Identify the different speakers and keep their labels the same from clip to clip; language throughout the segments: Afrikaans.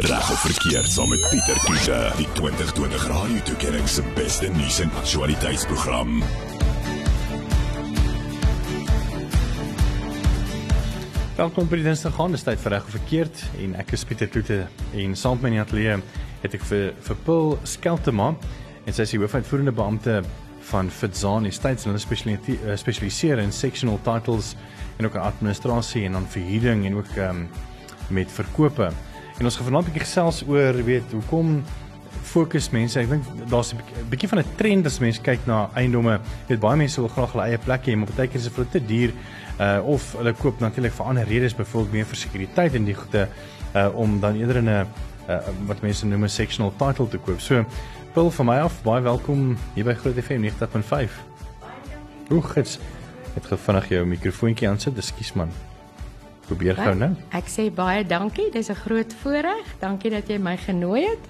Speaker 1: Reg of verkeerd saam met Pieter Kiese, die 2020 Radio Tuigering se beste nuus en aktualiteitsprogram.
Speaker 2: Welkom by die Dinsdag gaan. Dis tyd vir reg of verkeerd en ek is Pieter Kloete en saam met my in die ateljee het ek vir vir Paul Skeltema en sy is die hoofuitvoerende beampte van Fitzani States hulle spesialiseer in sectional titles en ook administrasie en dan verhuuring en ook um, met verkope. En ons gaan vanaand 'n bietjie gesels oor weet hoekom fokus mense. Ek dink daar's 'n bietjie van 'n trend as mense kyk na eiendomme. Weet baie mense wil graag hulle eie plek hê, maar baie keer is dit vir hulle te duur uh of hulle koop natuurlik vir ander redes, byvoorbeeld meer vir sekuriteit en die goede uh om dan eerder in 'n uh, wat mense noem 'n sectional title te koop. So Bill van my af, baie welkom hier by Groot FM 90.5. Hoe gits? Het gevinnig jou mikrofoontjie aan sit. Ekskuus man probeer gou nou.
Speaker 3: Ek sê baie dankie. Dis 'n groot voorreg. Dankie dat jy my genooi het.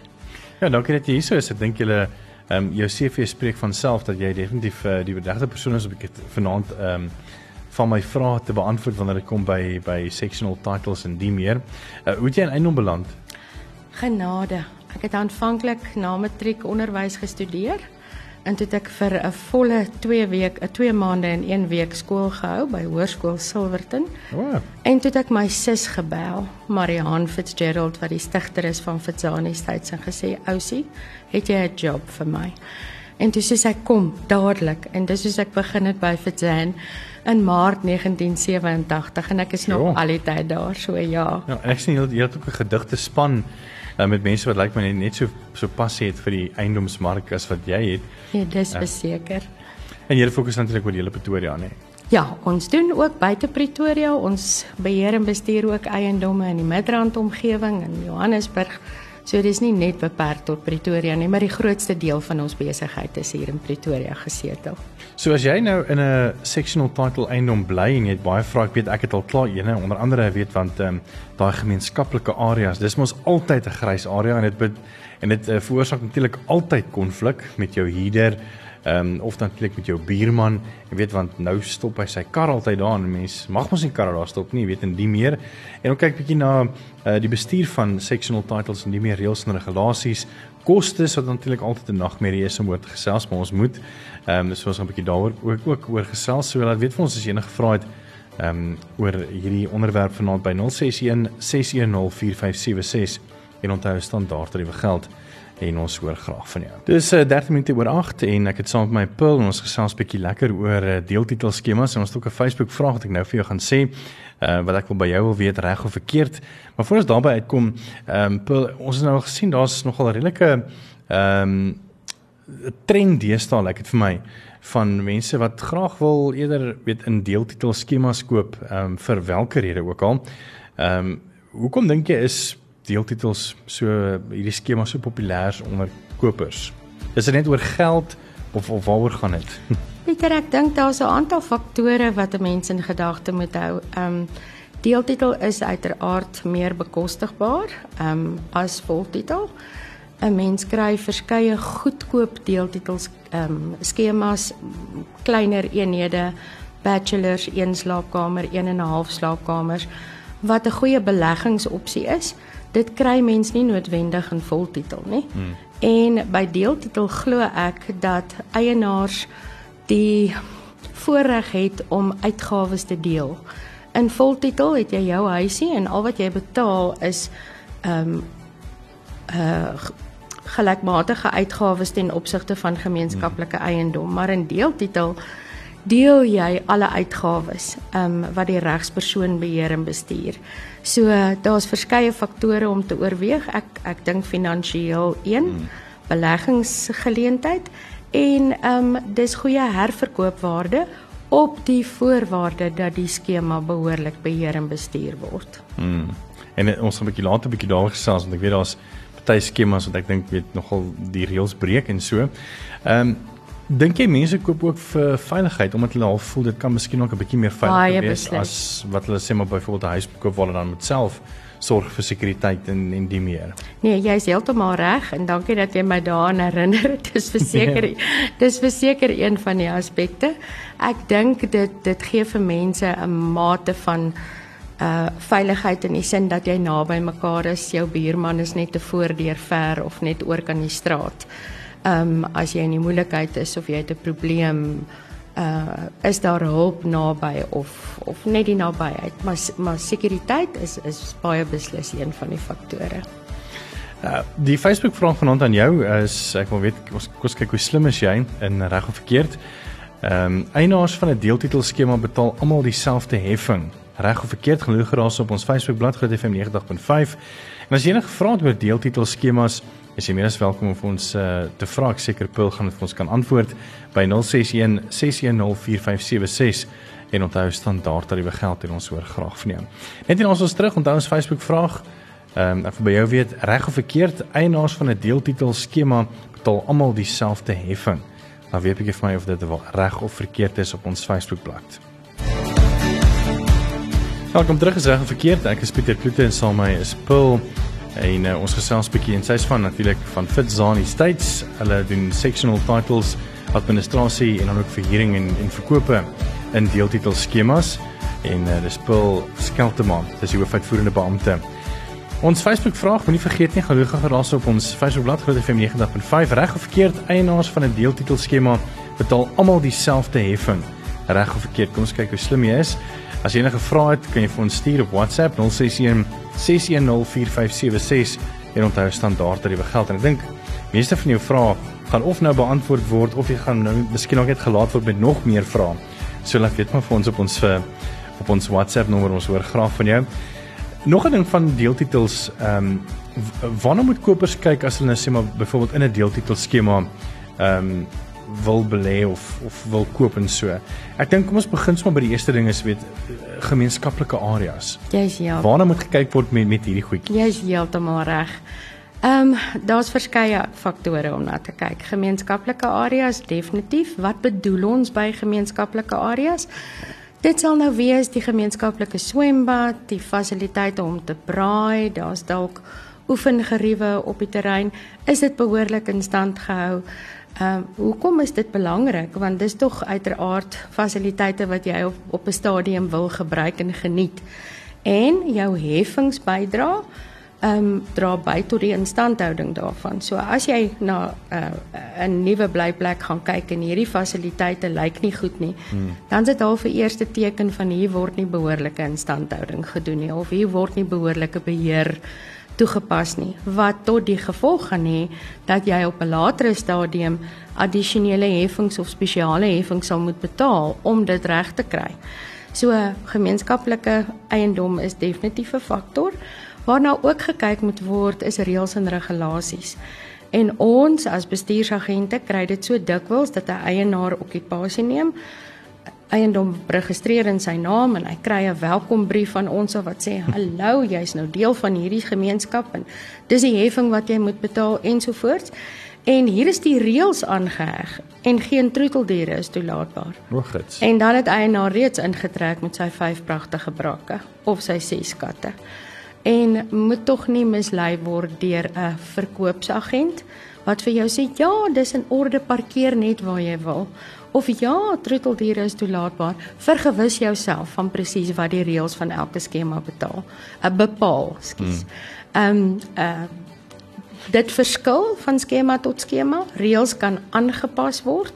Speaker 2: Ja, dankie dat jy hier is. Ek dink julle ehm um, jou CV spreek van self dat jy definitief uh, die regte persoon is om ek vanaand ehm um, van my vrae te beantwoord wanneer dit kom by by sectional titles en die meer. Uh, hoe het jy in Eindhoven beland?
Speaker 3: Genade. Ek het aanvanklik na matriek onderwys gestudeer. En toe het ek vir 'n volle 2 week, 'n 2 maande en 1 week skool gehou by Hoërskool Silverton.
Speaker 2: Oh.
Speaker 3: En toe het ek my sus gebel, Marianne Fitzgerald wat die stigter is van Fitzani States en gesê, "Ousie, het jy 'n job vir my?" En toe sê sy, "Kom dadelik." En dis soos ek begin het by Fitzan in Maart 1987 en ek is nog jo. al die tyd daar, so ja.
Speaker 2: Ja, ek sien jy het ook 'n gedigte span uh, met mense wat lyk like my net so so passie het vir die eiendomsmark as wat jy het.
Speaker 3: Ja, dis beseker.
Speaker 2: Uh, en jy fokus natuurlik op die hele Pretoria, nê? Nee.
Speaker 3: Ja, ons doen ook buite Pretoria. Ons beheer en bestuur ook eiendomme in die Midrand omgewing in Johannesburg. So dis nie net beperk tot Pretoria nie, maar die grootste deel van ons besigheid is hier in Pretoria gesetel.
Speaker 2: So as jy nou in 'n sectional title eiendom bly en jy het baie vrae, ek weet ek het al klaar ene onder andere weet want ehm um, daai gemeenskaplike areas, dis mos altyd 'n grys area en dit en dit uh, veroorsaak natuurlik altyd konflik met jou huurder ehm um, of natuurlik met jou buurman. Jy weet want nou stop hy sy kar altyd daar en mens mag mos nie kar daar stop nie, weet en die meer. En dan kyk bietjie na uh, die bestuur van sectional titles en die meer reëls en regulasies. Kostes wat natuurlik altyd 'n nagmerrie is om oor te gesels, maar ons moet ehm um, so ons gaan bietjie daaroor ook ook oor gesels. So laat weet vir ons as jy enige vrae het ehm um, oor hierdie onderwerp vanaand by 061 610 4576 en onthou standaard tariewe geld en ons hoor graag van jou. Dis uh, 13 minute oor 8 en ek het saam met my Paul en ons gesels bietjie lekker oor uh, deeltitel skemas en ons het ook 'n Facebook vraag wat ek nou vir jou gaan sê uh, wat ek wil by jou wil weet reg of verkeerd. Maar voor ons daarby uitkom, ehm um, Paul, ons het nou gesien daar's nogal 'n redelike ehm um, trend deesdae, ek het vir my van mense wat graag wil eerder weet in deeltitel skemas koop um, vir watter rede ook al. Ehm um, hoekom dink jy is deeltitels so hierdie skema so populêr onder kopers? Is dit net oor geld of of waaroor gaan dit?
Speaker 3: Pieter, ek dink daar's 'n aantal faktore wat 'n mens in gedagte moet hou. Ehm um, deeltitel is uiteraard meer bekostigbaar ehm um, as voltitel. 'n Mens kry verskeie goedkoop deeltitels ehm um, skemas, kleiner eenhede, bachelors, een slaapkamer, een en 'n half slaapkamers wat 'n goeie beleggingsopsie is dit kry mens nie noodwendig in voltitel nie. Hmm. En by deeltitel glo ek dat eienaars die voorreg het om uitgawes te deel. In voltitel het jy jou huisie en al wat jy betaal is ehm um, uh gelykmatige uitgawes ten opsigte van gemeenskaplike eiendom, maar in deeltitel deel jy alle uitgawes um, wat die regspersoon beheer en bestuur. So daar's verskeie faktore om te oorweeg. Ek ek dink finansiëel een, hmm. beleggingsgeleentheid en um, dis goeie herverkoopwaarde op die voorwaarde dat die skema behoorlik beheer en bestuur word.
Speaker 2: Hmm. En eh, ons gaan 'n bietjie later 'n bietjie daaroor gesels want ek weet daar's party skemas wat ek dink weet nogal die reëls breek en so. Ehm um, Dink jy mense koop ook vir veiligheid omdat hulle al voel dit kan miskien ook 'n bietjie meer veilig wees as wat hulle sê maar byvoorbeeld 'n huis koop waar hulle dan met self sorg vir sekuriteit en en die meer.
Speaker 3: Nee, jy is heeltemal reg en dankie dat jy my daaraan herinner. Dit is verseker ja. dis verseker een van die aspekte. Ek dink dit dit gee vir mense 'n mate van uh veiligheid in die sin dat jy naby mekaar is, jou buurman is net te voordeur ver of net oor kan die straat. Ehm um, as jy in die moeilikheid is of jy het 'n probleem, uh is daar hulp naby of of net die nabyheid, maar maar sekuriteit is is baie beslis een van die faktore.
Speaker 2: Uh, die Facebook vraag vanaand aan jou is ek wil weet ons kos kyk hoe slim is jy in reg of verkeerd. Ehm um, eienaars van 'n deeltitel skema betaal almal dieselfde heffing. Reg of verkeerd genoeg geraas op ons Facebook bladsy Groot FM 90.5. En as jy enige vrae het oor deeltitel skemas, is jy meer as welkom om ons uh, te vra. Ek seker Pil gaan dit vir ons kan antwoord by 061 610 4576 en onthou standaard tariewe geld en ons hoor graag van jou. Net en ons ons terug onthou ons Facebook vraag Ehm um, ek wil by jou weet reg of verkeerd eienaars van 'n deeltitel skema betaal almal dieselfde heffing. Maar weet bietjie vir my of dit reg of verkeerd is op ons Facebookblad. Welkom terug of verkeerd. Ek is Pieter Kloete en saam met my is Paul en uh, ons gesels bietjie en sy's van natuurlik van Fitzani States. Hulle doen sectional titles, administrasie en dan ook verhuuring en en verkope in deeltitel skemas en uh, dis Paul Skelteman, dis die hoofuitvoerende beampte. Ons Facebook vraag, moenie vergeet nie gelukkig geraas op ons Facebook bladsy Groot FM 90.5 reg of verkeerd eienaars van 'n deeltitel skema betaal almal dieselfde heffing. Reg of verkeerd, kom ons kyk hoe slim jy is. As jy enige vrae het, kan jy vir ons stuur op WhatsApp 061 6104576 en onthou standaard dat jy begeld en ek dink meeste van jou vrae gaan of nou beantwoord word of jy gaan nou miskien nog net gelaat word met nog meer vrae. So laat weet maar vir ons op ons eh, op ons WhatsApp nommer ons hoor graag van jou. Nog 'n ding van deeltitels, ehm um, wanneer moet kopers kyk as hulle nou sê maar byvoorbeeld in 'n deeltitel skema ehm um, wil belê of of wil koop en so. Ek dink kom ons begin sommer by die eerste ding is weet gemeenskaplike areas.
Speaker 3: Jy's ja.
Speaker 2: Waarna moet gekyk word met met hierdie goedjies?
Speaker 3: Jy's heeltemal reg. Ehm um, daar's verskeie faktore om na te kyk. Gemeenskaplike areas definitief. Wat bedoel ons by gemeenskaplike areas? Dit sal nou wees die gemeenskaplike swembad, die fasiliteite om te braai, daar's dalk oefengeriewe op die terrein. Is dit behoorlik in stand gehou? Ehm uh, hoekom is dit belangrik? Want dis tog uiteraard fasiliteite wat jy op op 'n stadium wil gebruik en geniet. En jou heffings bydra ehm um, dra by tot die instandhouding daarvan. So as jy na 'n uh, nuwe blyplek gaan kyk en hierdie fasiliteite lyk nie goed nie, hmm. dan is dit al vir eerste teken van hier word nie behoorlike instandhouding gedoen nie of hier word nie behoorlike beheer toegepas nie wat tot die gevolg gaan hê dat jy op 'n latere stadium addisionele heffings of spesiale heffings sal moet betaal om dit reg te kry. So gemeenskaplike eiendom is definitief 'n faktor. Waarna ook gekyk moet word is reëls en regulasies. En ons as bestuursagente kry dit so dikwels dat 'n eienaar okkupasie neem, eiendom registreer in sy naam en hy kry 'n welkombrief van ons wat sê hallo, jy's nou deel van hierdie gemeenskap en dis die heffing wat jy moet betaal ensovoorts. En hier is die reëls aangeheg en geen troeteldiere is toelaatbaar.
Speaker 2: Hoogits.
Speaker 3: En dan het eienaar reeds ingetrek met sy vyf pragtige brakke of sy ses katte en moet tog nie mislei word deur 'n verkoopsagent wat vir jou sê ja, dis in orde parkeer net waar jy wil of ja, troeteldiere is toelaatbaar. Vergewis jouself van presies wat die reëls van elke skema betaal. 'n uh, bepaal, skus. Hmm. Ehm um, uh dit verskil van skema tot skema. Reëls kan aangepas word.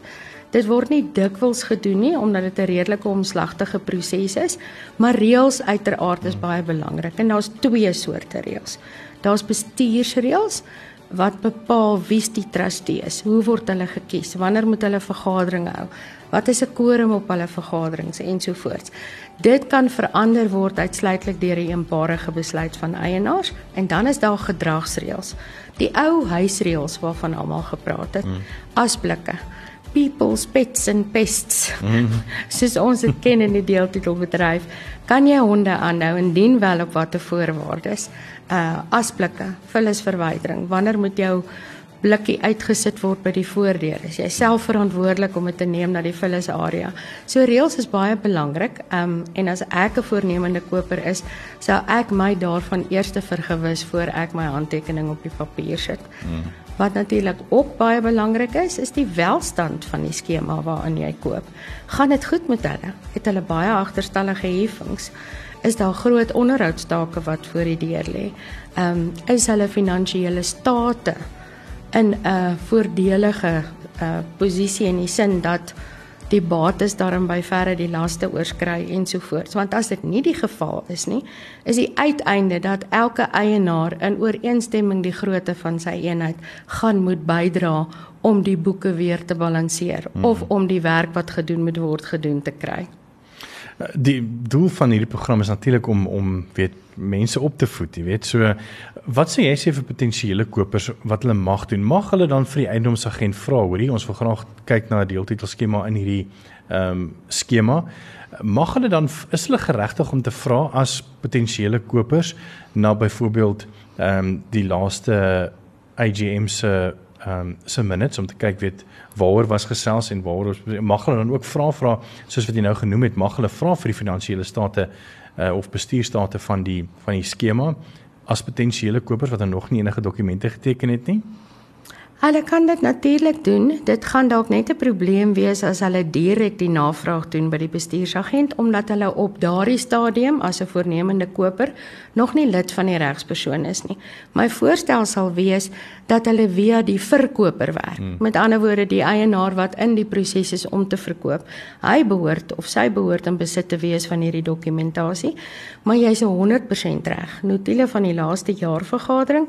Speaker 3: Dit word nie dikwels gedoen nie omdat dit 'n redelike omslagtige proses is, maar reëls uiteraard is baie belangrik en daar's twee soorte reëls. Daar's bestuursreëls wat bepaal wie die trustee is, hoe word hulle gekies, wanneer moet hulle vergaderinge hou, wat is 'n quorum op hulle vergaderings ensovoorts. Dit kan verander word uitsluitlik deur 'n eenparige besluit van eienaars en dan is daar gedragsreëls. Die ou huisreëls waarvan almal gepraat het, hmm. asblikke people's pets and pests. Mm -hmm. Soos ons dit ken in die deeltitelbedryf, kan jy honde aanhou indien wel op watter voorwaardes. Uh asblikke, vullisverwydering. Wanneer moet jou blikkie uitgesit word by die voordeur? Is jy self verantwoordelik om dit te neem na die vullisarea? So reëls is baie belangrik. Um en as ek 'n voornemende koper is, sou ek my daarvan eers vergewis voor ek my handtekening op die papier sit. Mm. Wat natuurlik ook baie belangrik is, is die welstand van die skema waarin jy koop. Gaan dit goed met hulle? Het hulle baie agterstallige heffings? Is daar groot onderhoudstake wat voor die deur lê. Ehm um, is hulle finansiële state in 'n voordelige uh, posisie in die sin dat die bates daarin by verre die laste oorskry ensovoorts. Want as dit nie die geval is nie, is die uiteinde dat elke eienaar in ooreenstemming die grootte van sy eenheid gaan moet bydra om die boeke weer te balanseer hmm. of om die werk wat gedoen moet word gedoen te kry.
Speaker 2: Die doel van hierdie program is natuurlik om om weet mense op te voed, jy weet. So wat sê jy sê vir potensiële kopers wat hulle mag doen? Mag hulle dan vir die eiendomsagent vra, hoorie, ons wil graag kyk na 'n deeltitelskema in hierdie ehm um, skema. Mag hulle dan is hulle geregtig om te vra as potensiële kopers na byvoorbeeld ehm um, die laaste AGM se ehm um, se minutes om te kyk weet waaroor was gesels en waaroor mag hulle dan ook vra vra soos wat jy nou genoem het mag hulle vra vir die finansiële state uh, of bestuurstate van die van die skema as potensiële kopers wat nog nie enige dokumente geteken het nie?
Speaker 3: Hulle kan dit natuurlik doen. Dit gaan dalk net 'n probleem wees as hulle direk die navraag doen by die bestuursagent omdat hulle op daardie stadium as 'n voornemende koper nog nie lid van die regspersoon is nie. My voorstel sal wees dat hulle via die verkoper werk. Hmm. Met ander woorde, die eienaar wat in die proses is om te verkoop, hy behoort of sy behoort in besit te wees van hierdie dokumentasie. Maar jy's 100% reg. Notule van die laaste jaarvergadering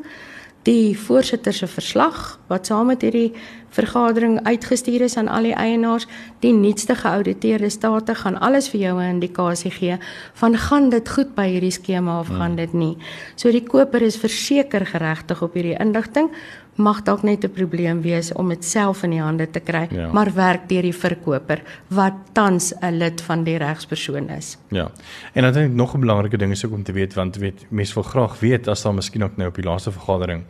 Speaker 3: die voorsitter se verslag wat saam met hierdie vergadering uitgestuur is aan al die eienaars, die nuutste geauditeerde state gaan alles vir jou 'n indikasie gee van gaan dit goed by hierdie skema of gaan hmm. dit nie. So die koper is verseker geregtig op hierdie inligting, mag dalk net 'n probleem wees om dit self in die hande te kry, ja. maar werk deur die verkoper wat tans 'n lid van die regspersoon is.
Speaker 2: Ja. En dan dink ek nog 'n belangrike ding is ook om te weet want weet mense wil graag weet as daar miskien ook nou op die laaste vergadering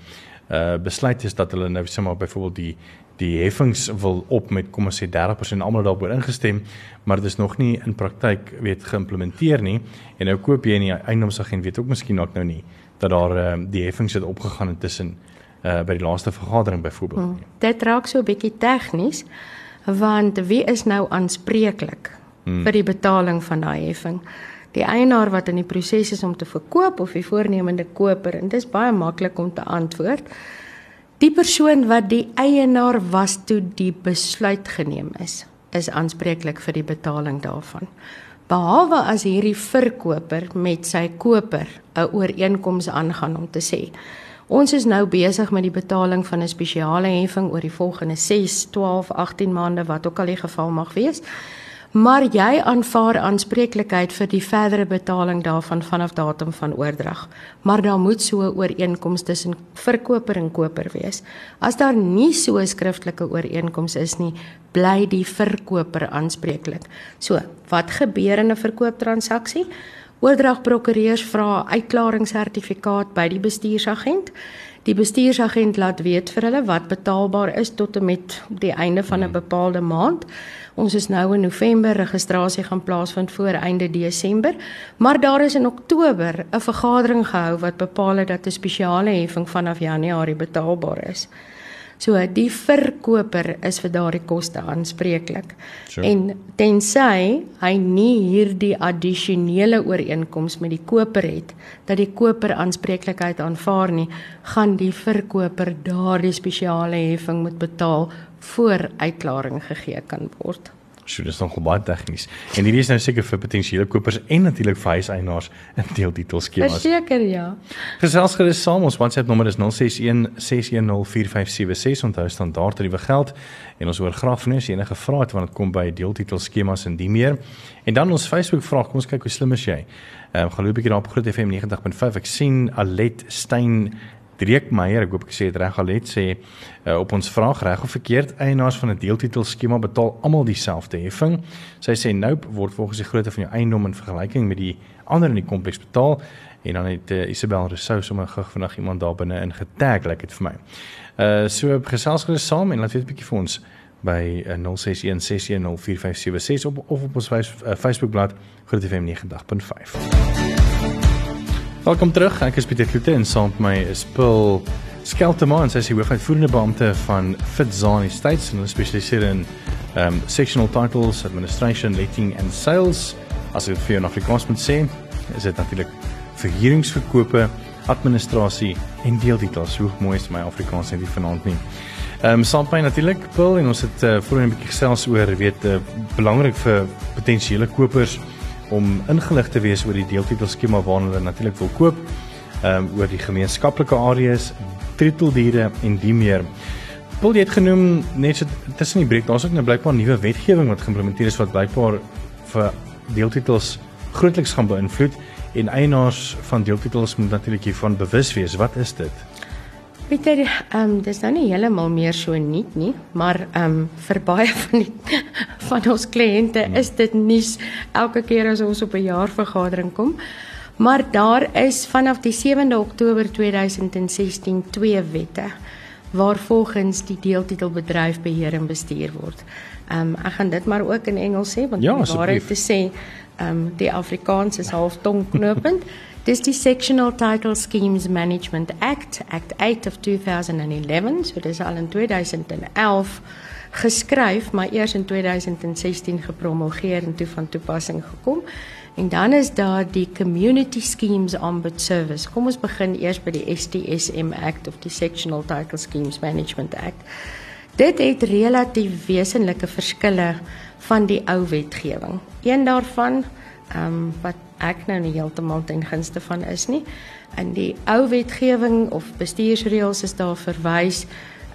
Speaker 2: uh besluit is dat hulle nou sommer byvoorbeeld die die heffings wil op met kom ons sê 30% almal daaroor ingestem, maar dit is nog nie in praktyk weet geïmplementeer nie en nou koop jy nie eiendomsagent weet ook miskien ook nou nie dat daar uh, die heffings het opgegaan intussen uh by die laaste vergadering byvoorbeeld. Hmm.
Speaker 3: Dit raak so 'n bietjie tegnies want wie is nou aanspreeklik hmm. vir die betaling van daai heffing? Die eienaar wat in die proses is om te verkoop of die voornemende koper en dit is baie maklik om te antwoord. Die persoon wat die eienaar was toe die besluit geneem is, is aanspreeklik vir die betaling daarvan. Behalwe as hierdie verkoper met sy koper 'n ooreenkoms aangaan om te sê Ons is nou besig met die betaling van 'n spesiale heffing oor die volgende 6, 12, 18 maande wat ook al die geval mag wees. Maar jy aanvaar aanspreeklikheid vir die verdere betaling daarvan vanaf datum van oordrag. Maar daar moet so 'n ooreenkoms tussen verkoper en koper wees. As daar nie so 'n skriftelike ooreenkoms is nie, bly die verkoper aanspreeklik. So, wat gebeur in 'n verkooptransaksie? Oordragprokureurs vra uitklaringssertifikaat by die bestuursagent. Die bestuursagent laat weet vir hulle wat betaalbaar is tot en met die einde van 'n hmm. bepaalde maand. Ons is nou in November, registrasie gaan plaasvind voor einde Desember, maar daar is in Oktober 'n vergadering gehou wat bepaal het dat 'n spesiale heffing vanaf Januarie betaalbaar is. So die verkoper is vir daardie koste aanspreeklik. Sure. En tensy hy nie hierdie addisionele ooreenkoms met die koper het dat die koper aanspreeklikheid aanvaar nie, gaan die verkoper daardie spesiale heffing moet betaal voor uitklaring gegee kan word.
Speaker 2: So dis nog baie tegnies. En hierdie is nou seker vir potensiële kopers en natuurlik vir huiseienaars in deeltitelskemas.
Speaker 3: Verseker ja.
Speaker 2: Gesels gerus saam ons WhatsApp nommer is 061 6104576 onthou standaard tariewe geld en ons hoor graag van u as enige vrae het wanneer dit kom by deeltitelskemas en die meer. En dan ons Facebook vraag, kom ons kyk hoe slim is jy. Ehm um, gaan loop 'n bietjie daar op Groot FM 90.5. Ek sien Alet Stein Dreek Meyer, ek hoop ek sê dit reg al het sê uh, op ons vraag reg of verkeerd eienaars van 'n deeltitelskema betaal almal dieselfde heffing. Sy sê nope word volgens die grootte van jou eiendom in vergelyking met die ander in die kompleks betaal en dan het uh, Isabel Rousseau sommer gou vinnig iemand daar binne in getag like dit vir my. Uh so gesels gerus saam en laat weet 'n bietjie vir ons by uh, 0616104576 op of op ons Facebook bladsy Groot FM 90.5. Welkom terug. Ek is Pieter Kloete en saam met my is Paul Skelterman, sy is die hoofuitvoerende beampte van Fitzani States en hulle spesialiseer in um sectional titles, administration, letting and sales. As ek vir 'n Afrikaans moet sê, is dit natuurlik verhuuringsverkope, administrasie en deeltitels. Hoe mooi is my Afrikaans net vanaand nie. Ehm um, saampai natuurlik Paul en ons het uh, voorheen 'n bietjie gesels oor weet uh, belangrik vir potensiële kopers om ingelig te wees oor die deeltitelskema waarna hulle natuurlik wil koop. Ehm um, oor die gemeenskaplike areas, treteldiere en die meer. Paul het genoem net so tussen die breek, daar's ook nou blykbaar nuwe wetgewing wat geïmplementeer is wat blykbaar vir deeltitels grootliks gaan beïnvloed en eienaars van deeltitels moet natuurlik hiervan bewus wees. Wat is dit?
Speaker 3: Pieter, ehm um, dis nou nie heeltemal meer so nuut nie, maar ehm um, vir baie van die van ons kliënte is dit nuus elke keer as ons op 'n jaarvergadering kom. Maar daar is vanaf die 7de Oktober 2016 twee wette waarvolgens die deeltitelbedryf beheer en bestuur word. Ehm um, ek gaan dit maar ook in Engels sê want
Speaker 2: ja,
Speaker 3: die waarheid te sê ehm um, die Afrikaans is half tongknopend. Dis die Sectional Title Schemes Management Act, Act 8 of 2011, so dis al in 2011 geskryf, maar eers in 2016 gepromulgeer en toe van toepassing gekom. En dan is daar die Community Schemes Ombud Service. Kom ons begin eers by die STSM Act of die Sectional Title Schemes Management Act. Dit het relatief wesenlike verskille van die ou wetgewing. Een daarvan ehm um, wat ek nou nie heeltemal ten gunste van is nie. In die ou wetgewing of bestuursreëls is daar verwys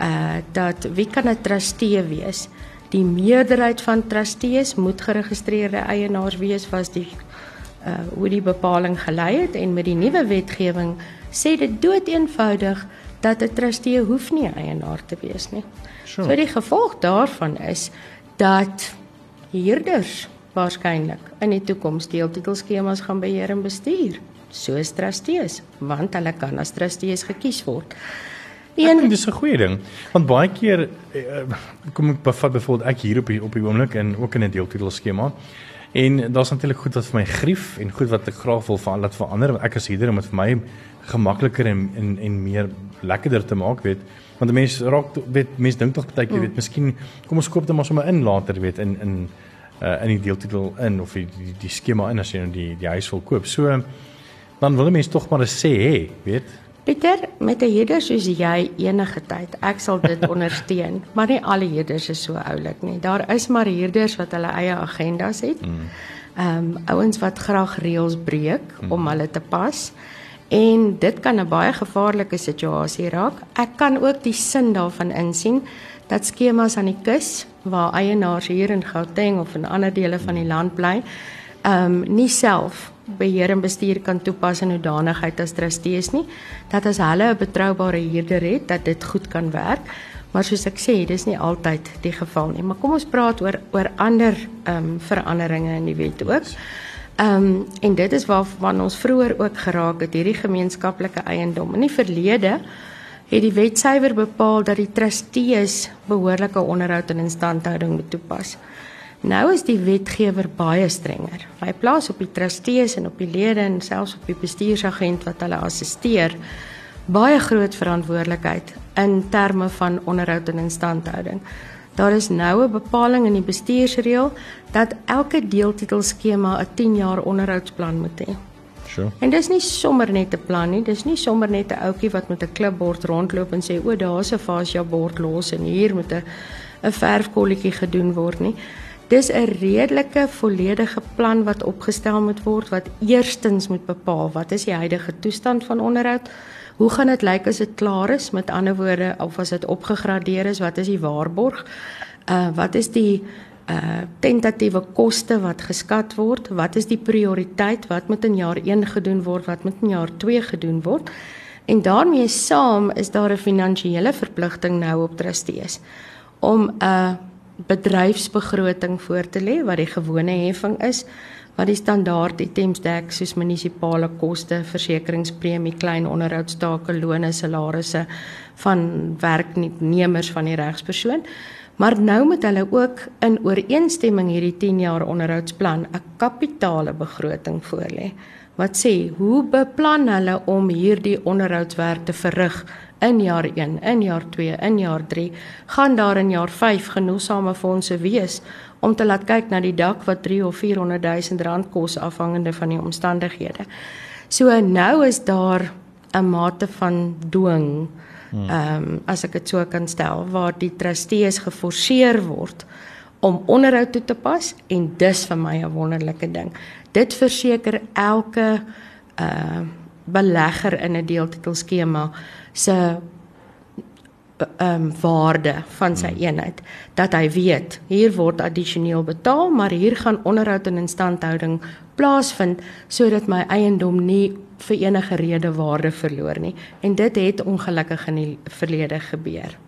Speaker 3: uh dat wie kan 'n trustee wees? Die meerderheid van trustees moet geregistreerde eienaars wees was die uh hoe die bepaling gelei het en met die nuwe wetgewing sê dit doeteenvoudig dat 'n trustee hoef nie eienaar te wees nie. Sure. So die gevolg daarvan is dat huurders waarskynlik in die toekoms deeltitelskemas gaan beheer en bestuur. Soos trustees want hulle kan as trustees gekies word.
Speaker 2: Een dis 'n goeie ding want baie keer uh, kom ek bevat byvoorbeeld ek hier op die, op die oomblik en ook in 'n deeltitelskema. En daar's natuurlik goed wat vir my grief en goed wat ek graag wil vir laat verander want ek as hierdeur om dit vir my gemakliker en en en meer lekkerder te maak weet want mense raak weet mense dink tog baie keer mm. weet miskien kom ons koop dit maar sommer in later weet in in uh, in die deeltitel in of die die, die skema in as jy nou die die huis wil koop. So dan wil mense tog maar sê hê, weet.
Speaker 3: Pieter, met 'n huurder soos jy enige tyd, ek sal dit ondersteun, maar nie alle huurders is so oulik nie. Daar is maar huurders wat hulle eie agendas het. Mm. Ehm um, ouens wat graag reëls breek mm. om hulle te pas. En dit kan 'n baie gevaarlike situasie raak. Ek kan ook die sin daarvan insien dat skemas aan die kus waar eienaars hier in Gauteng of in ander dele van die land bly, ehm um, nie self beheer en bestuur kan toepas in hoedanigheid as trustees nie, dat as hulle 'n betroubare huurder het, dat dit goed kan werk. Maar soos ek sê, dis nie altyd die geval nie. Maar kom ons praat oor oor ander ehm um, veranderinge in die wet ook. Ehm um, en dit is waarvan ons vroeër ook geraak het, hierdie gemeenskaplike eiendom. In die verlede het die wet suiwer bepaal dat die trustees behoorlike onderhoud en instandhouding moet toepas. Nou is die wetgewer baie strenger. Hy plaas op die trustees en op die lede en selfs op die bestuursagent wat hulle assisteer baie groot verantwoordelikheid in terme van onderhoud en instandhouding. Daar is nou 'n bepaling in die bestuursreël dat elke deeltitelskema 'n 10 jaar onderhoudsplan moet hê. Sure. En dis nie sommer net 'n plan nie, dis nie sommer net 'n ouetjie wat met 'n klipbord rondloop en sê o, daar's 'n fascia bord los en hier moet 'n 'n verfkolletjie gedoen word nie. Dis 'n redelike volledige plan wat opgestel moet word wat eerstens moet bepaal wat is die huidige toestand van onderhoud? Hoe gaan dit lyk as dit klaar is? Met ander woorde, of as dit opgegradeer is, wat is die waarborg? Uh wat is die uh tentatiewe koste wat geskat word, wat is die prioriteit, wat moet in jaar 1 gedoen word, wat moet in jaar 2 gedoen word. En daarmee saam is daar 'n finansiële verpligting nou op trustees om 'n bedryfsbegroting voor te lê wat die gewone heffing is wat die standaard items dek soos munisipale koste, versekeringspremie, klein onderhoudstake, lone, salarisse van werknemers van die regspersoon. Maar nou moet hulle ook in ooreenstemming hierdie 10 jaar onderhoudsplan 'n kapitale begroting voorlê wat sê hoe beplan hulle om hierdie onderhoudswerk te verrig in jaar 1, in jaar 2, in jaar 3, gaan daar in jaar 5 genoegsame fondse wees om te laat kyk na die dak wat 3 of 400 000 rand kos afhangende van die omstandighede. So nou is daar 'n mate van dwing ehm um, as ek dit so kan stel waar die trustees geforseer word om onderhoud toe te pas en dis vir my 'n wonderlike ding. Dit verseker elke uh belegger in 'n deeltitelskema se ehm um, waarde van sy hmm. eenheid dat hy weet hier word addisioneel betaal maar hier gaan onderhoud en instandhouding plaasvind sodat my eiendom nie vir enige rede waarde verloor nie en dit het ongelukkig in die verlede gebeur.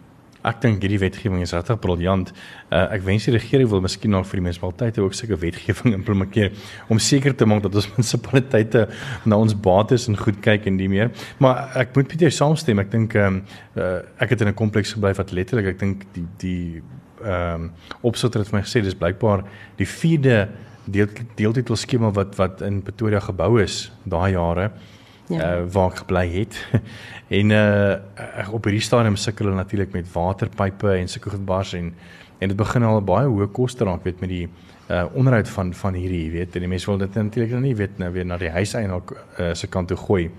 Speaker 2: Ek dink hierdie wetgewing is regtig briljant. Uh, ek wens die regering wil miskien nog vir die munisipaliteite ook sulke wetgewing implementeer om seker te maak dat ons munisipaliteite na ons bates en goed kyk en die meer. Maar ek moet met jou saamstem. Ek dink um, uh, ek het in 'n kompleks gebly wat letterlik ek dink die die ehm um, opsotter het vir my gesê dis blykbaar die vierde deel deeltitel skema wat wat in Pretoria gebou is daai jare ja. uh, waar ek gebly het. en uh op hierdie stadium sukkel hulle natuurlik met waterpype en sulke goed bars en en dit begin al baie hoë koste raak weet met die uh onderhoud van van hierdie weet en die mense wil dit natuurlik nou nie weet nou weer na die huiseienaar uh, se kant toe gooi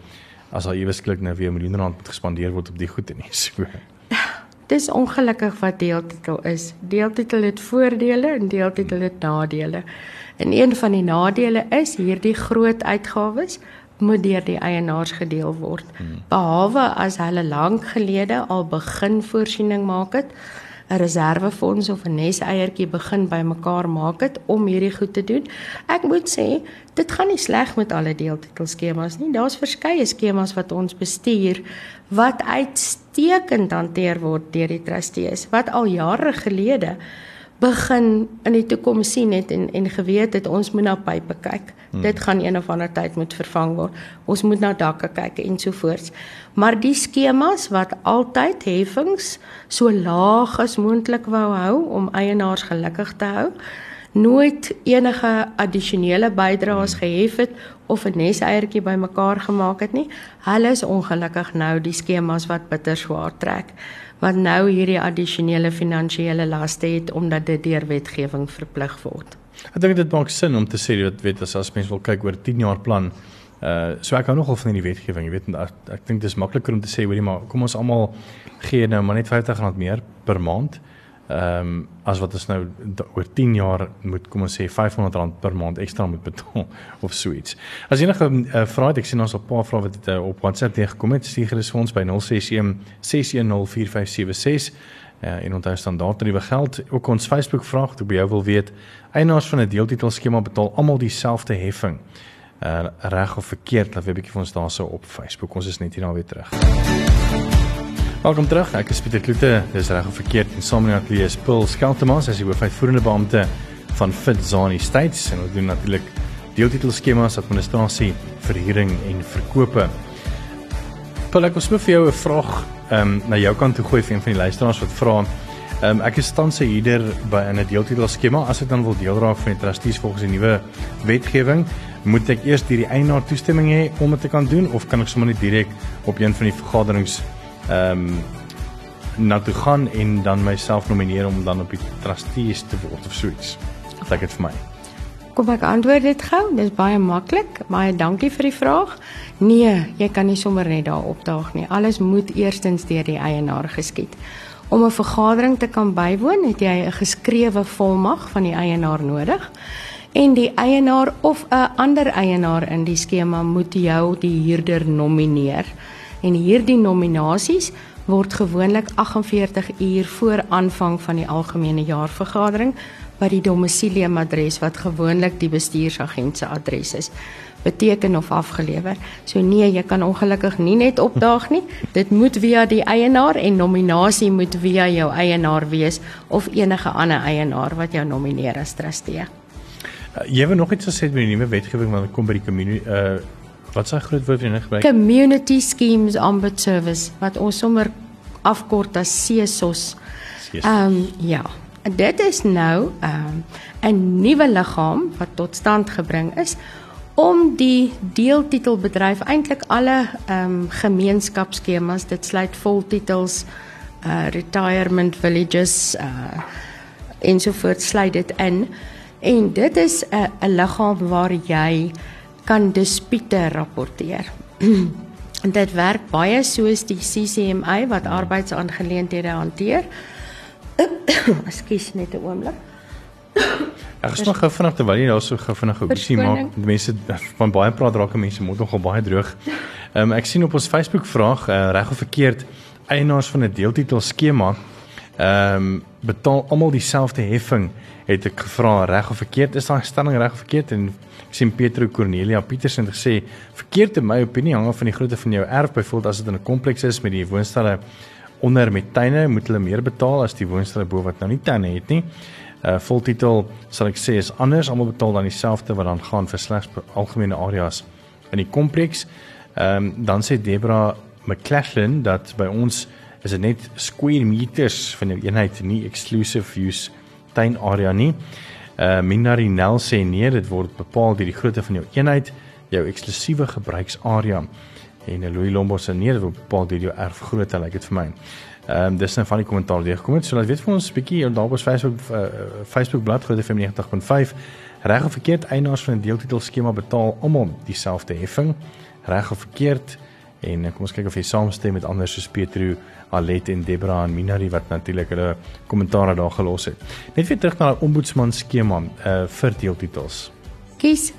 Speaker 2: as al ewesklik nou weer miljoene rand moet gespandeer word op die goed en nie so.
Speaker 3: Dis ongelukkig wat deeltitel is. Deeltitel het voordele en deeltitel het nadele. En een van die nadele is hierdie groot uitgawes moet deur die eienaars gedeel word. Hmm. Behalwe as hulle lank gelede al begin voorsiening maak het, 'n reservefonds of 'n neseiertjie begin bymekaar maak het om hierdie goed te doen. Ek moet sê, dit gaan nie sleg met alle deeltitelskemas nie. Daar's verskeie skemas wat ons bestuur wat uitstekend hanteer word deur die trustees wat al jare gelede begin in die toekoms sien het en en geweet het ons moet na pype kyk. Hmm. Dit gaan een of ander tyd moet vervang word. Ons moet na dakke kyk en so voort. Maar die skemas wat altyd heffings so laag as moontlik wou hou om eienaars gelukkig te hou, nooit enige addisionele bydraes hmm. gehef het of 'n neseiertjie bymekaar gemaak het nie. Hulle is ongelukkig nou die skemas wat bitter swaar trek wat nou hierdie addisionele finansiële laste het omdat dit deur wetgewing verplig word.
Speaker 2: Ek dink dit maak sin om te sê dat weet as as mens wil kyk oor 10 jaar plan. Uh so ek hou nogal van die wetgewing, jy weet ek, ek dink dit is makliker om te sê hoorie maar kom ons almal gee nou maar net R50 meer per maand. Uh ehm um, as wat ons nou oor 10 jaar moet kom ons sê R500 per maand ekstra moet betaal of so iets. As enige uh, vrae het ek sien ons op 'n paar vrae wat uh, op WhatsApp teëgekom het, stuur gerus vir ons by 061 6104576 uh, en onthou standaard tariewe geld. Ook ons Facebook vraag, ek by jou wil weet, eienaars van 'n deeltitel skema betaal almal dieselfde heffing. Uh, reg of verkeerd, laat weet 'n bietjie vir ons daarso op Facebook. Ons is net hier nou weer terug. Welkom terug. Ek is Pieter Kloete. Dis reg of verkeerd en saam met Natalie is Paul Skeltemas, as die hoofuitvoerende beampte van Fitzani States en ons doen natuurlik deeltitelskemas, administrasie, verhuuring en verkope. Paul, ek wil vir jou 'n vraag ehm um, na jou kant toe gooi vir een van die luisteraars wat vra. Ehm um, ek is tans 'n huurder by 'n deeltitelskema. As ek dan wil deel raak van die trustees volgens die nuwe wetgewing, moet ek eers hierdie eienaar toestemming hê om dit te kan doen of kan ek sommer net direk op een van die vergaderings ehm um, na toe gaan en dan myself nomineer om dan op die trustees te word of so iets. Dit is vir my.
Speaker 3: Kom ek antwoord dit gou. Dis baie maklik. Baie dankie vir die vraag. Nee, jy kan nie sommer net daar opdaag nie. Alles moet eerstens deur die eienaar geskied. Om 'n vergadering te kan bywoon, het jy 'n geskrewe volmag van die eienaar nodig. En die eienaar of 'n ander eienaar in die skema moet jou die huurder nomineer en hierdie nominasies word gewoonlik 48 uur voor aanvang van die algemene jaarvergadering by die domiciliumadres wat gewoonlik die bestuursagent se adres is beteken of afgelewer. So nee, jy kan ongelukkig nie net opdaag nie. Dit moet via die eienaar en nominasie moet via jou eienaar wees of enige ander eienaar wat jou nomineer as trustee.
Speaker 2: Uh, jy het nog iets gesê met die nuwe wetgewing wat kom by die community uh Wat sê groot woord jy gebruik?
Speaker 3: Community Schemes Ombud Service wat ons sommer afkort as CSOS. Ehm um, ja. Dit is nou ehm um, 'n nuwe liggaam wat tot stand gebring is om die deeltitelbedryf eintlik alle ehm um, gemeenskapsskemas dit sluit voltitels uh retirement villages uh ensovoorts sluit dit in en dit is 'n 'n liggaam waar jy kan dispute rapporteer. en dit werk baie soos die CCMA wat arbeidsaangeleenthede hanteer. Ekskuus net 'n oomblik.
Speaker 2: Ek is nog gou vinnig terwyl jy daar so gou vinnig gou sien maar die mense van baie praat raak mense moet nogal baie droog. Ehm um, ek sien op ons Facebook vraag uh, reg of verkeerd eienaars van 'n deeltitel skema ehm um, betaal almal dieselfde heffing het ek gevra reg of verkeerd is daai stelling reg of verkeerd en sien Petro Cornelia Petersen gesê verkeerd in my opinie hang af van die grootte van jou erf byvoorbeeld as dit in 'n kompleks is met die woonstelle onder met tuine moet hulle meer betaal as die woonstelle bo wat nou nie tuine het nie uh voltitel sal ek sê is anders almal betaal dan dieselfde wat dan gaan vir slegs algemene areas in die kompleks. Ehm um, dan sê Debra McClashlin dat by ons is dit net square meters van 'n eenheid nie exclusive use tuin area nie. Uh Minari Nel sê nee, dit word bepaal deur die grootte van jou eenheid, jou eksklusiewe gebruiksarea. En Louis Lombo sê nee, dit word bepaal deur jou erfgrootte, like dit vir my. Ehm um, dis nou van die kommentaar deur gekom het. So laat weet vir ons 'n bietjie daar op Facebook uh, Facebook bladsy Groot FM 90.5 reg of verkeerd eienaars van 'n deeltitel skema betaal almal dieselfde heffing. Reg of verkeerd en kom ons kyk of jy saamstem met ander soos Petro, Alet en Debra en Minari wat natuurlik hulle kommentaar daar gelos het. Net weer terug na die ombudsman skema uh, vir deeltitels.
Speaker 3: Kies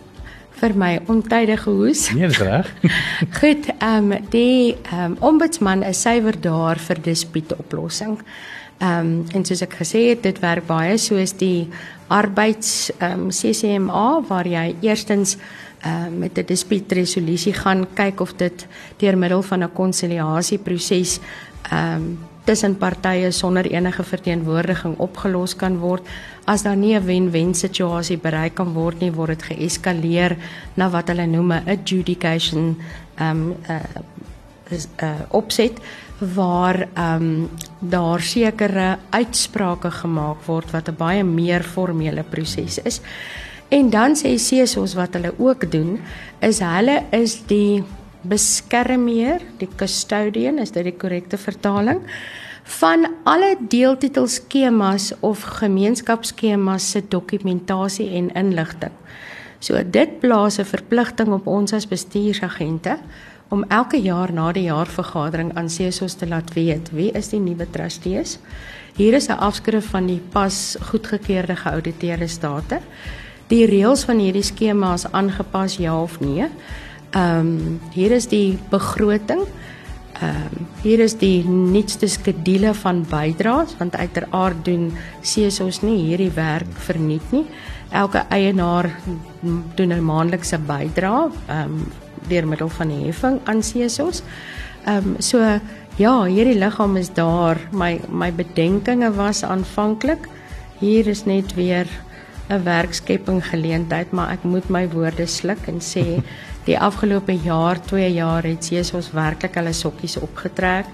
Speaker 3: vir my ontydige hoes.
Speaker 2: Nee, dis reg.
Speaker 3: Goed, ehm um, die ehm um, ombudsman is suiwer daar vir dispuutoplossing. Ehm um, en soos ek gesê het, dit werk baie soos die arbeids ehm um, CCMA waar jy eerstens uh, met 'n dispuutresolusie gaan kyk of dit deur middel van 'n konsiliasieproses ehm um, tussen partye sonder enige verteenwoordiging opgelos kan word. As daar nie 'n wen-wen situasie bereik kan word nie, word dit geeskaleer na wat hulle noem 'n adjudication um uh is uh, opset waar um daar sekere uitsprake gemaak word wat 'n baie meer formele proses is. En dan sê CESOS wat hulle ook doen, is hulle is die beskermheer, die custodian, is dit die korrekte vertaling van alle deeltitelskemas of gemeenskapsskemas se dokumentasie en inligting. So dit plaas 'n verpligting op ons as bestuursagente om elke jaar na die jaarvergadering aan CESOS te laat weet wie is die nuwe trustees. Hier is 'n afskrif van die pas goedgekeurde geauditeerde state. Die reëls van hierdie skema is aangepas ja of nee. Ehm um, hier is die begroting. Ehm um, hier is die nuutste skedule van bydraes want uiteraard doen CESOS nie hierdie werk verniet nie. Elke eienaar doen 'n maandelikse bydrae ehm um, deur middel van die heffing aan CESOS. Ehm um, so ja, hierdie liggaam is daar. My my bedenkinge was aanvanklik hier is net weer 'n werkskepping geleentheid, maar ek moet my woorde sluk en sê Die afgelope jaar, 2 jaar het Jesus werklik hulle sokkies opgetrek.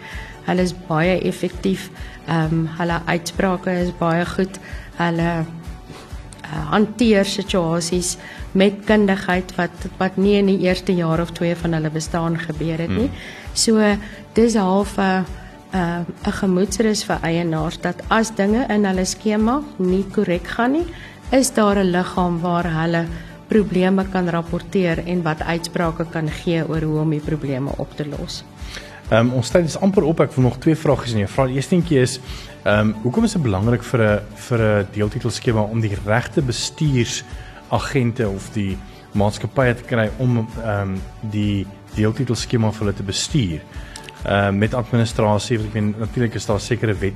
Speaker 3: Hulle is baie effektief. Ehm um, hulle uitsprake is baie goed. Hulle uh, hanteer situasies met kundigheid wat wat nie in die eerste jaar of 2 van hulle bestaan gebeur het nie. Hmm. So dis half 'n 'n uh, gemoedsrus vir eienaars dat as dinge in hulle skema nie korrek gaan nie, is daar 'n liggaam waar hulle probleme kan rapporteer en wat uitsprake kan gee oor hoe om die probleme op te los.
Speaker 2: Ehm um, ons tyd is amper op. Ek wil nog twee vrae sien. Die vraag eerstentjie is ehm um, hoekom is dit belangrik vir 'n vir 'n deeltitelskema om die regte bestuursagente of die maatskappye te kry om ehm um, die deeltitelskema vir hulle te bestuur? Ehm uh, met administrasie, want ek meen natuurlik is daar sekere wet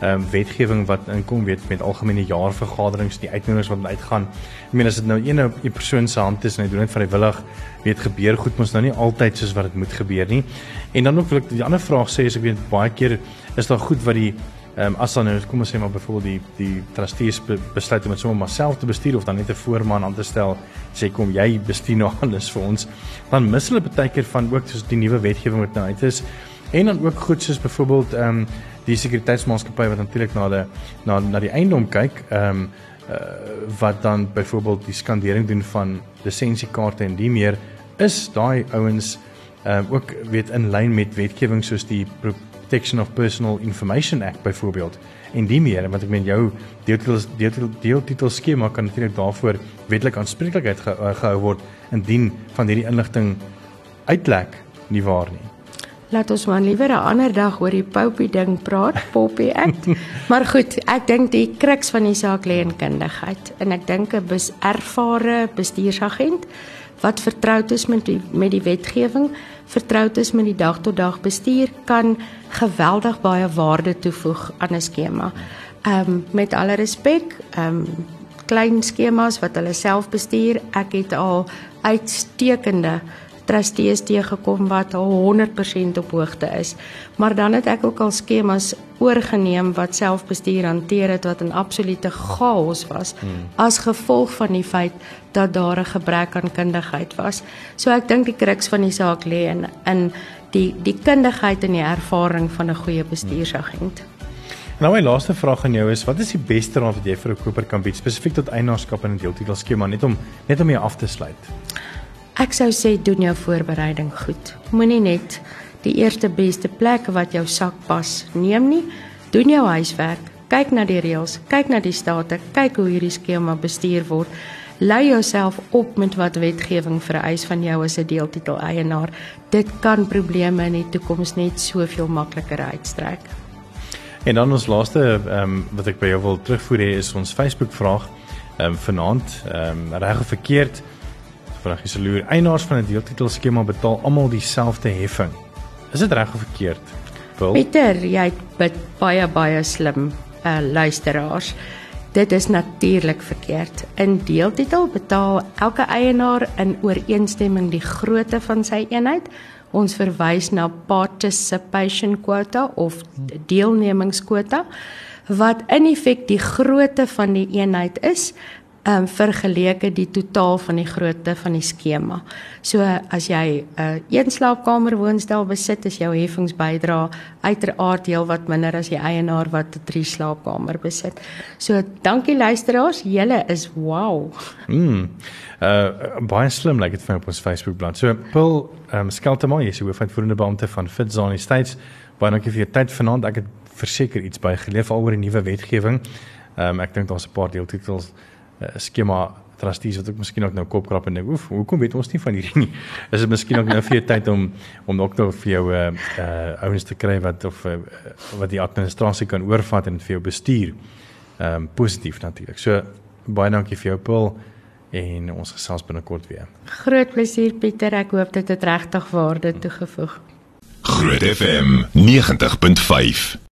Speaker 2: ehm um, wetgewing wat inkom weet met algemene jaarvergaderings die uitnodigings wat uitgaan. Ek meen as dit nou een 'n persoon se hand is en hy doen dit vrywillig, weet gebeur goed mos nou nie altyd soos wat dit moet gebeur nie. En dan ook wil ek die ander vraag sê is ek weet baie keer is daar goed wat die ehm um, as dan nou kom ons sê maar byvoorbeeld die die trustees be, besluit om dit sommer maar self te bestuur of dan net 'n voorman aan te stel sê kom jy bestuur nou alles vir ons dan mis hulle baie keer van ook soos die nuwe wetgewing wat nou uit is en dan ook goed soos byvoorbeeld ehm um, die sekuriteitsmaatskappy wat natuurlik na die na na die eiendom kyk, ehm um, uh, wat dan byvoorbeeld die skandering doen van lisensiekaarte en die meer is daai ouens uh, ook weet in lyn met wetgewing soos die Protection of Personal Information Act byvoorbeeld en die meer want ek meen jou deeltitel deeltitel deeltitel skema kan natuurlik daarvoor wetlik aanspreeklikheid ge, uh, gehou word indien van hierdie inligting uitlek nie waar nie.
Speaker 3: Laat ons maar liewer 'n ander dag oor die Poppy ding praat, Poppy Act. maar goed, ek dink die kruks van die saak lê in kundigheid en ek dink 'n bes ervare bestuursagent wat vertroud is met die met die wetgewing, vertroud is met die dag tot dag bestuur kan geweldig baie waarde toevoeg aan 'n skema. Ehm um, met alle respek, ehm um, klein skemas wat hulle self bestuur, ek het al uitstekende trustees teëgekom wat 100% op hoogte is. Maar dan het ek ook al skemas oorgeneem wat selfbestuur hanteer het wat 'n absolute chaos was hmm. as gevolg van die feit dat daar 'n gebrek aan kundigheid was. So ek dink die kruks van die saak lê in in die die kundigheid en die ervaring van 'n goeie bestuursagent.
Speaker 2: Nou my laaste vraag aan jou is wat is die beste raad wat jy vir 'n koper kan bied spesifiek tot eienaarskap in 'n deeltitelskema net om net om jou af te sluit?
Speaker 3: Ek sou sê doen jou voorbereiding goed. Moenie net die eerste beste plek wat jou sak pas neem nie. Doen jou huiswerk. Kyk na die reëls, kyk na die state, kyk hoe hierdie skema bestuur word. Lei jouself op met wat wetgewing vereis van jou as 'n deeltitel eienaar. Dit kan probleme in die toekoms net soveel makliker uitstrek.
Speaker 2: En dan ons laaste ehm um, wat ek by jou wil terugvoer hê is ons Facebook vraag ehm um, vanaand ehm um, reg of verkeerd vraag is loer. Eienaars van 'n deeltitel skema betaal almal dieselfde heffing. Is dit reg of verkeerd?
Speaker 3: Wil? Pieter, jy het baie baie slim uh, luisteraars. Dit is natuurlik verkeerd. In deeltitel betaal elke eienaar in ooreenstemming die grootte van sy eenheid. Ons verwys na participation quota of deelnemingsquota wat in feite die grootte van die eenheid is ehm um, vergeleke die totaal van die grootte van die skema. So as jy 'n uh, een slaapkamer woonstel besit, is jou heffingsbydra uiteraard heel wat minder as die eienaar wat 'n drie slaapkamer besit. So dankie luisteraars, julle is wow.
Speaker 2: Mm. Uh baie slim like dit vir op ons Facebook bladsy. So Paul ehm um, Skelterman, jy is die hoofuitvoerende beampte van Fitzani States. Baie dankie vir jou tyd vanaand. Ek het verseker iets bygeleef al oor die nuwe wetgewing. Ehm um, ek dink daar's 'n paar deeltitels uh, skema trustees wat ek miskien ook nou kopkrap en dink, "Oef, hoekom weet ons nie van hierdie nie?" Is dit miskien ook nou vir jou tyd om om ook nou vir jou uh uh ouens te kry wat of uh, wat die administrasie kan oorvat en vir jou bestuur. Ehm um, positief natuurlik. So baie dankie vir jou Paul en ons gesels binnekort weer.
Speaker 3: Groot plesier Pieter, ek hoop dit het regtig waarde toegevoeg.
Speaker 1: Groot FM 90.5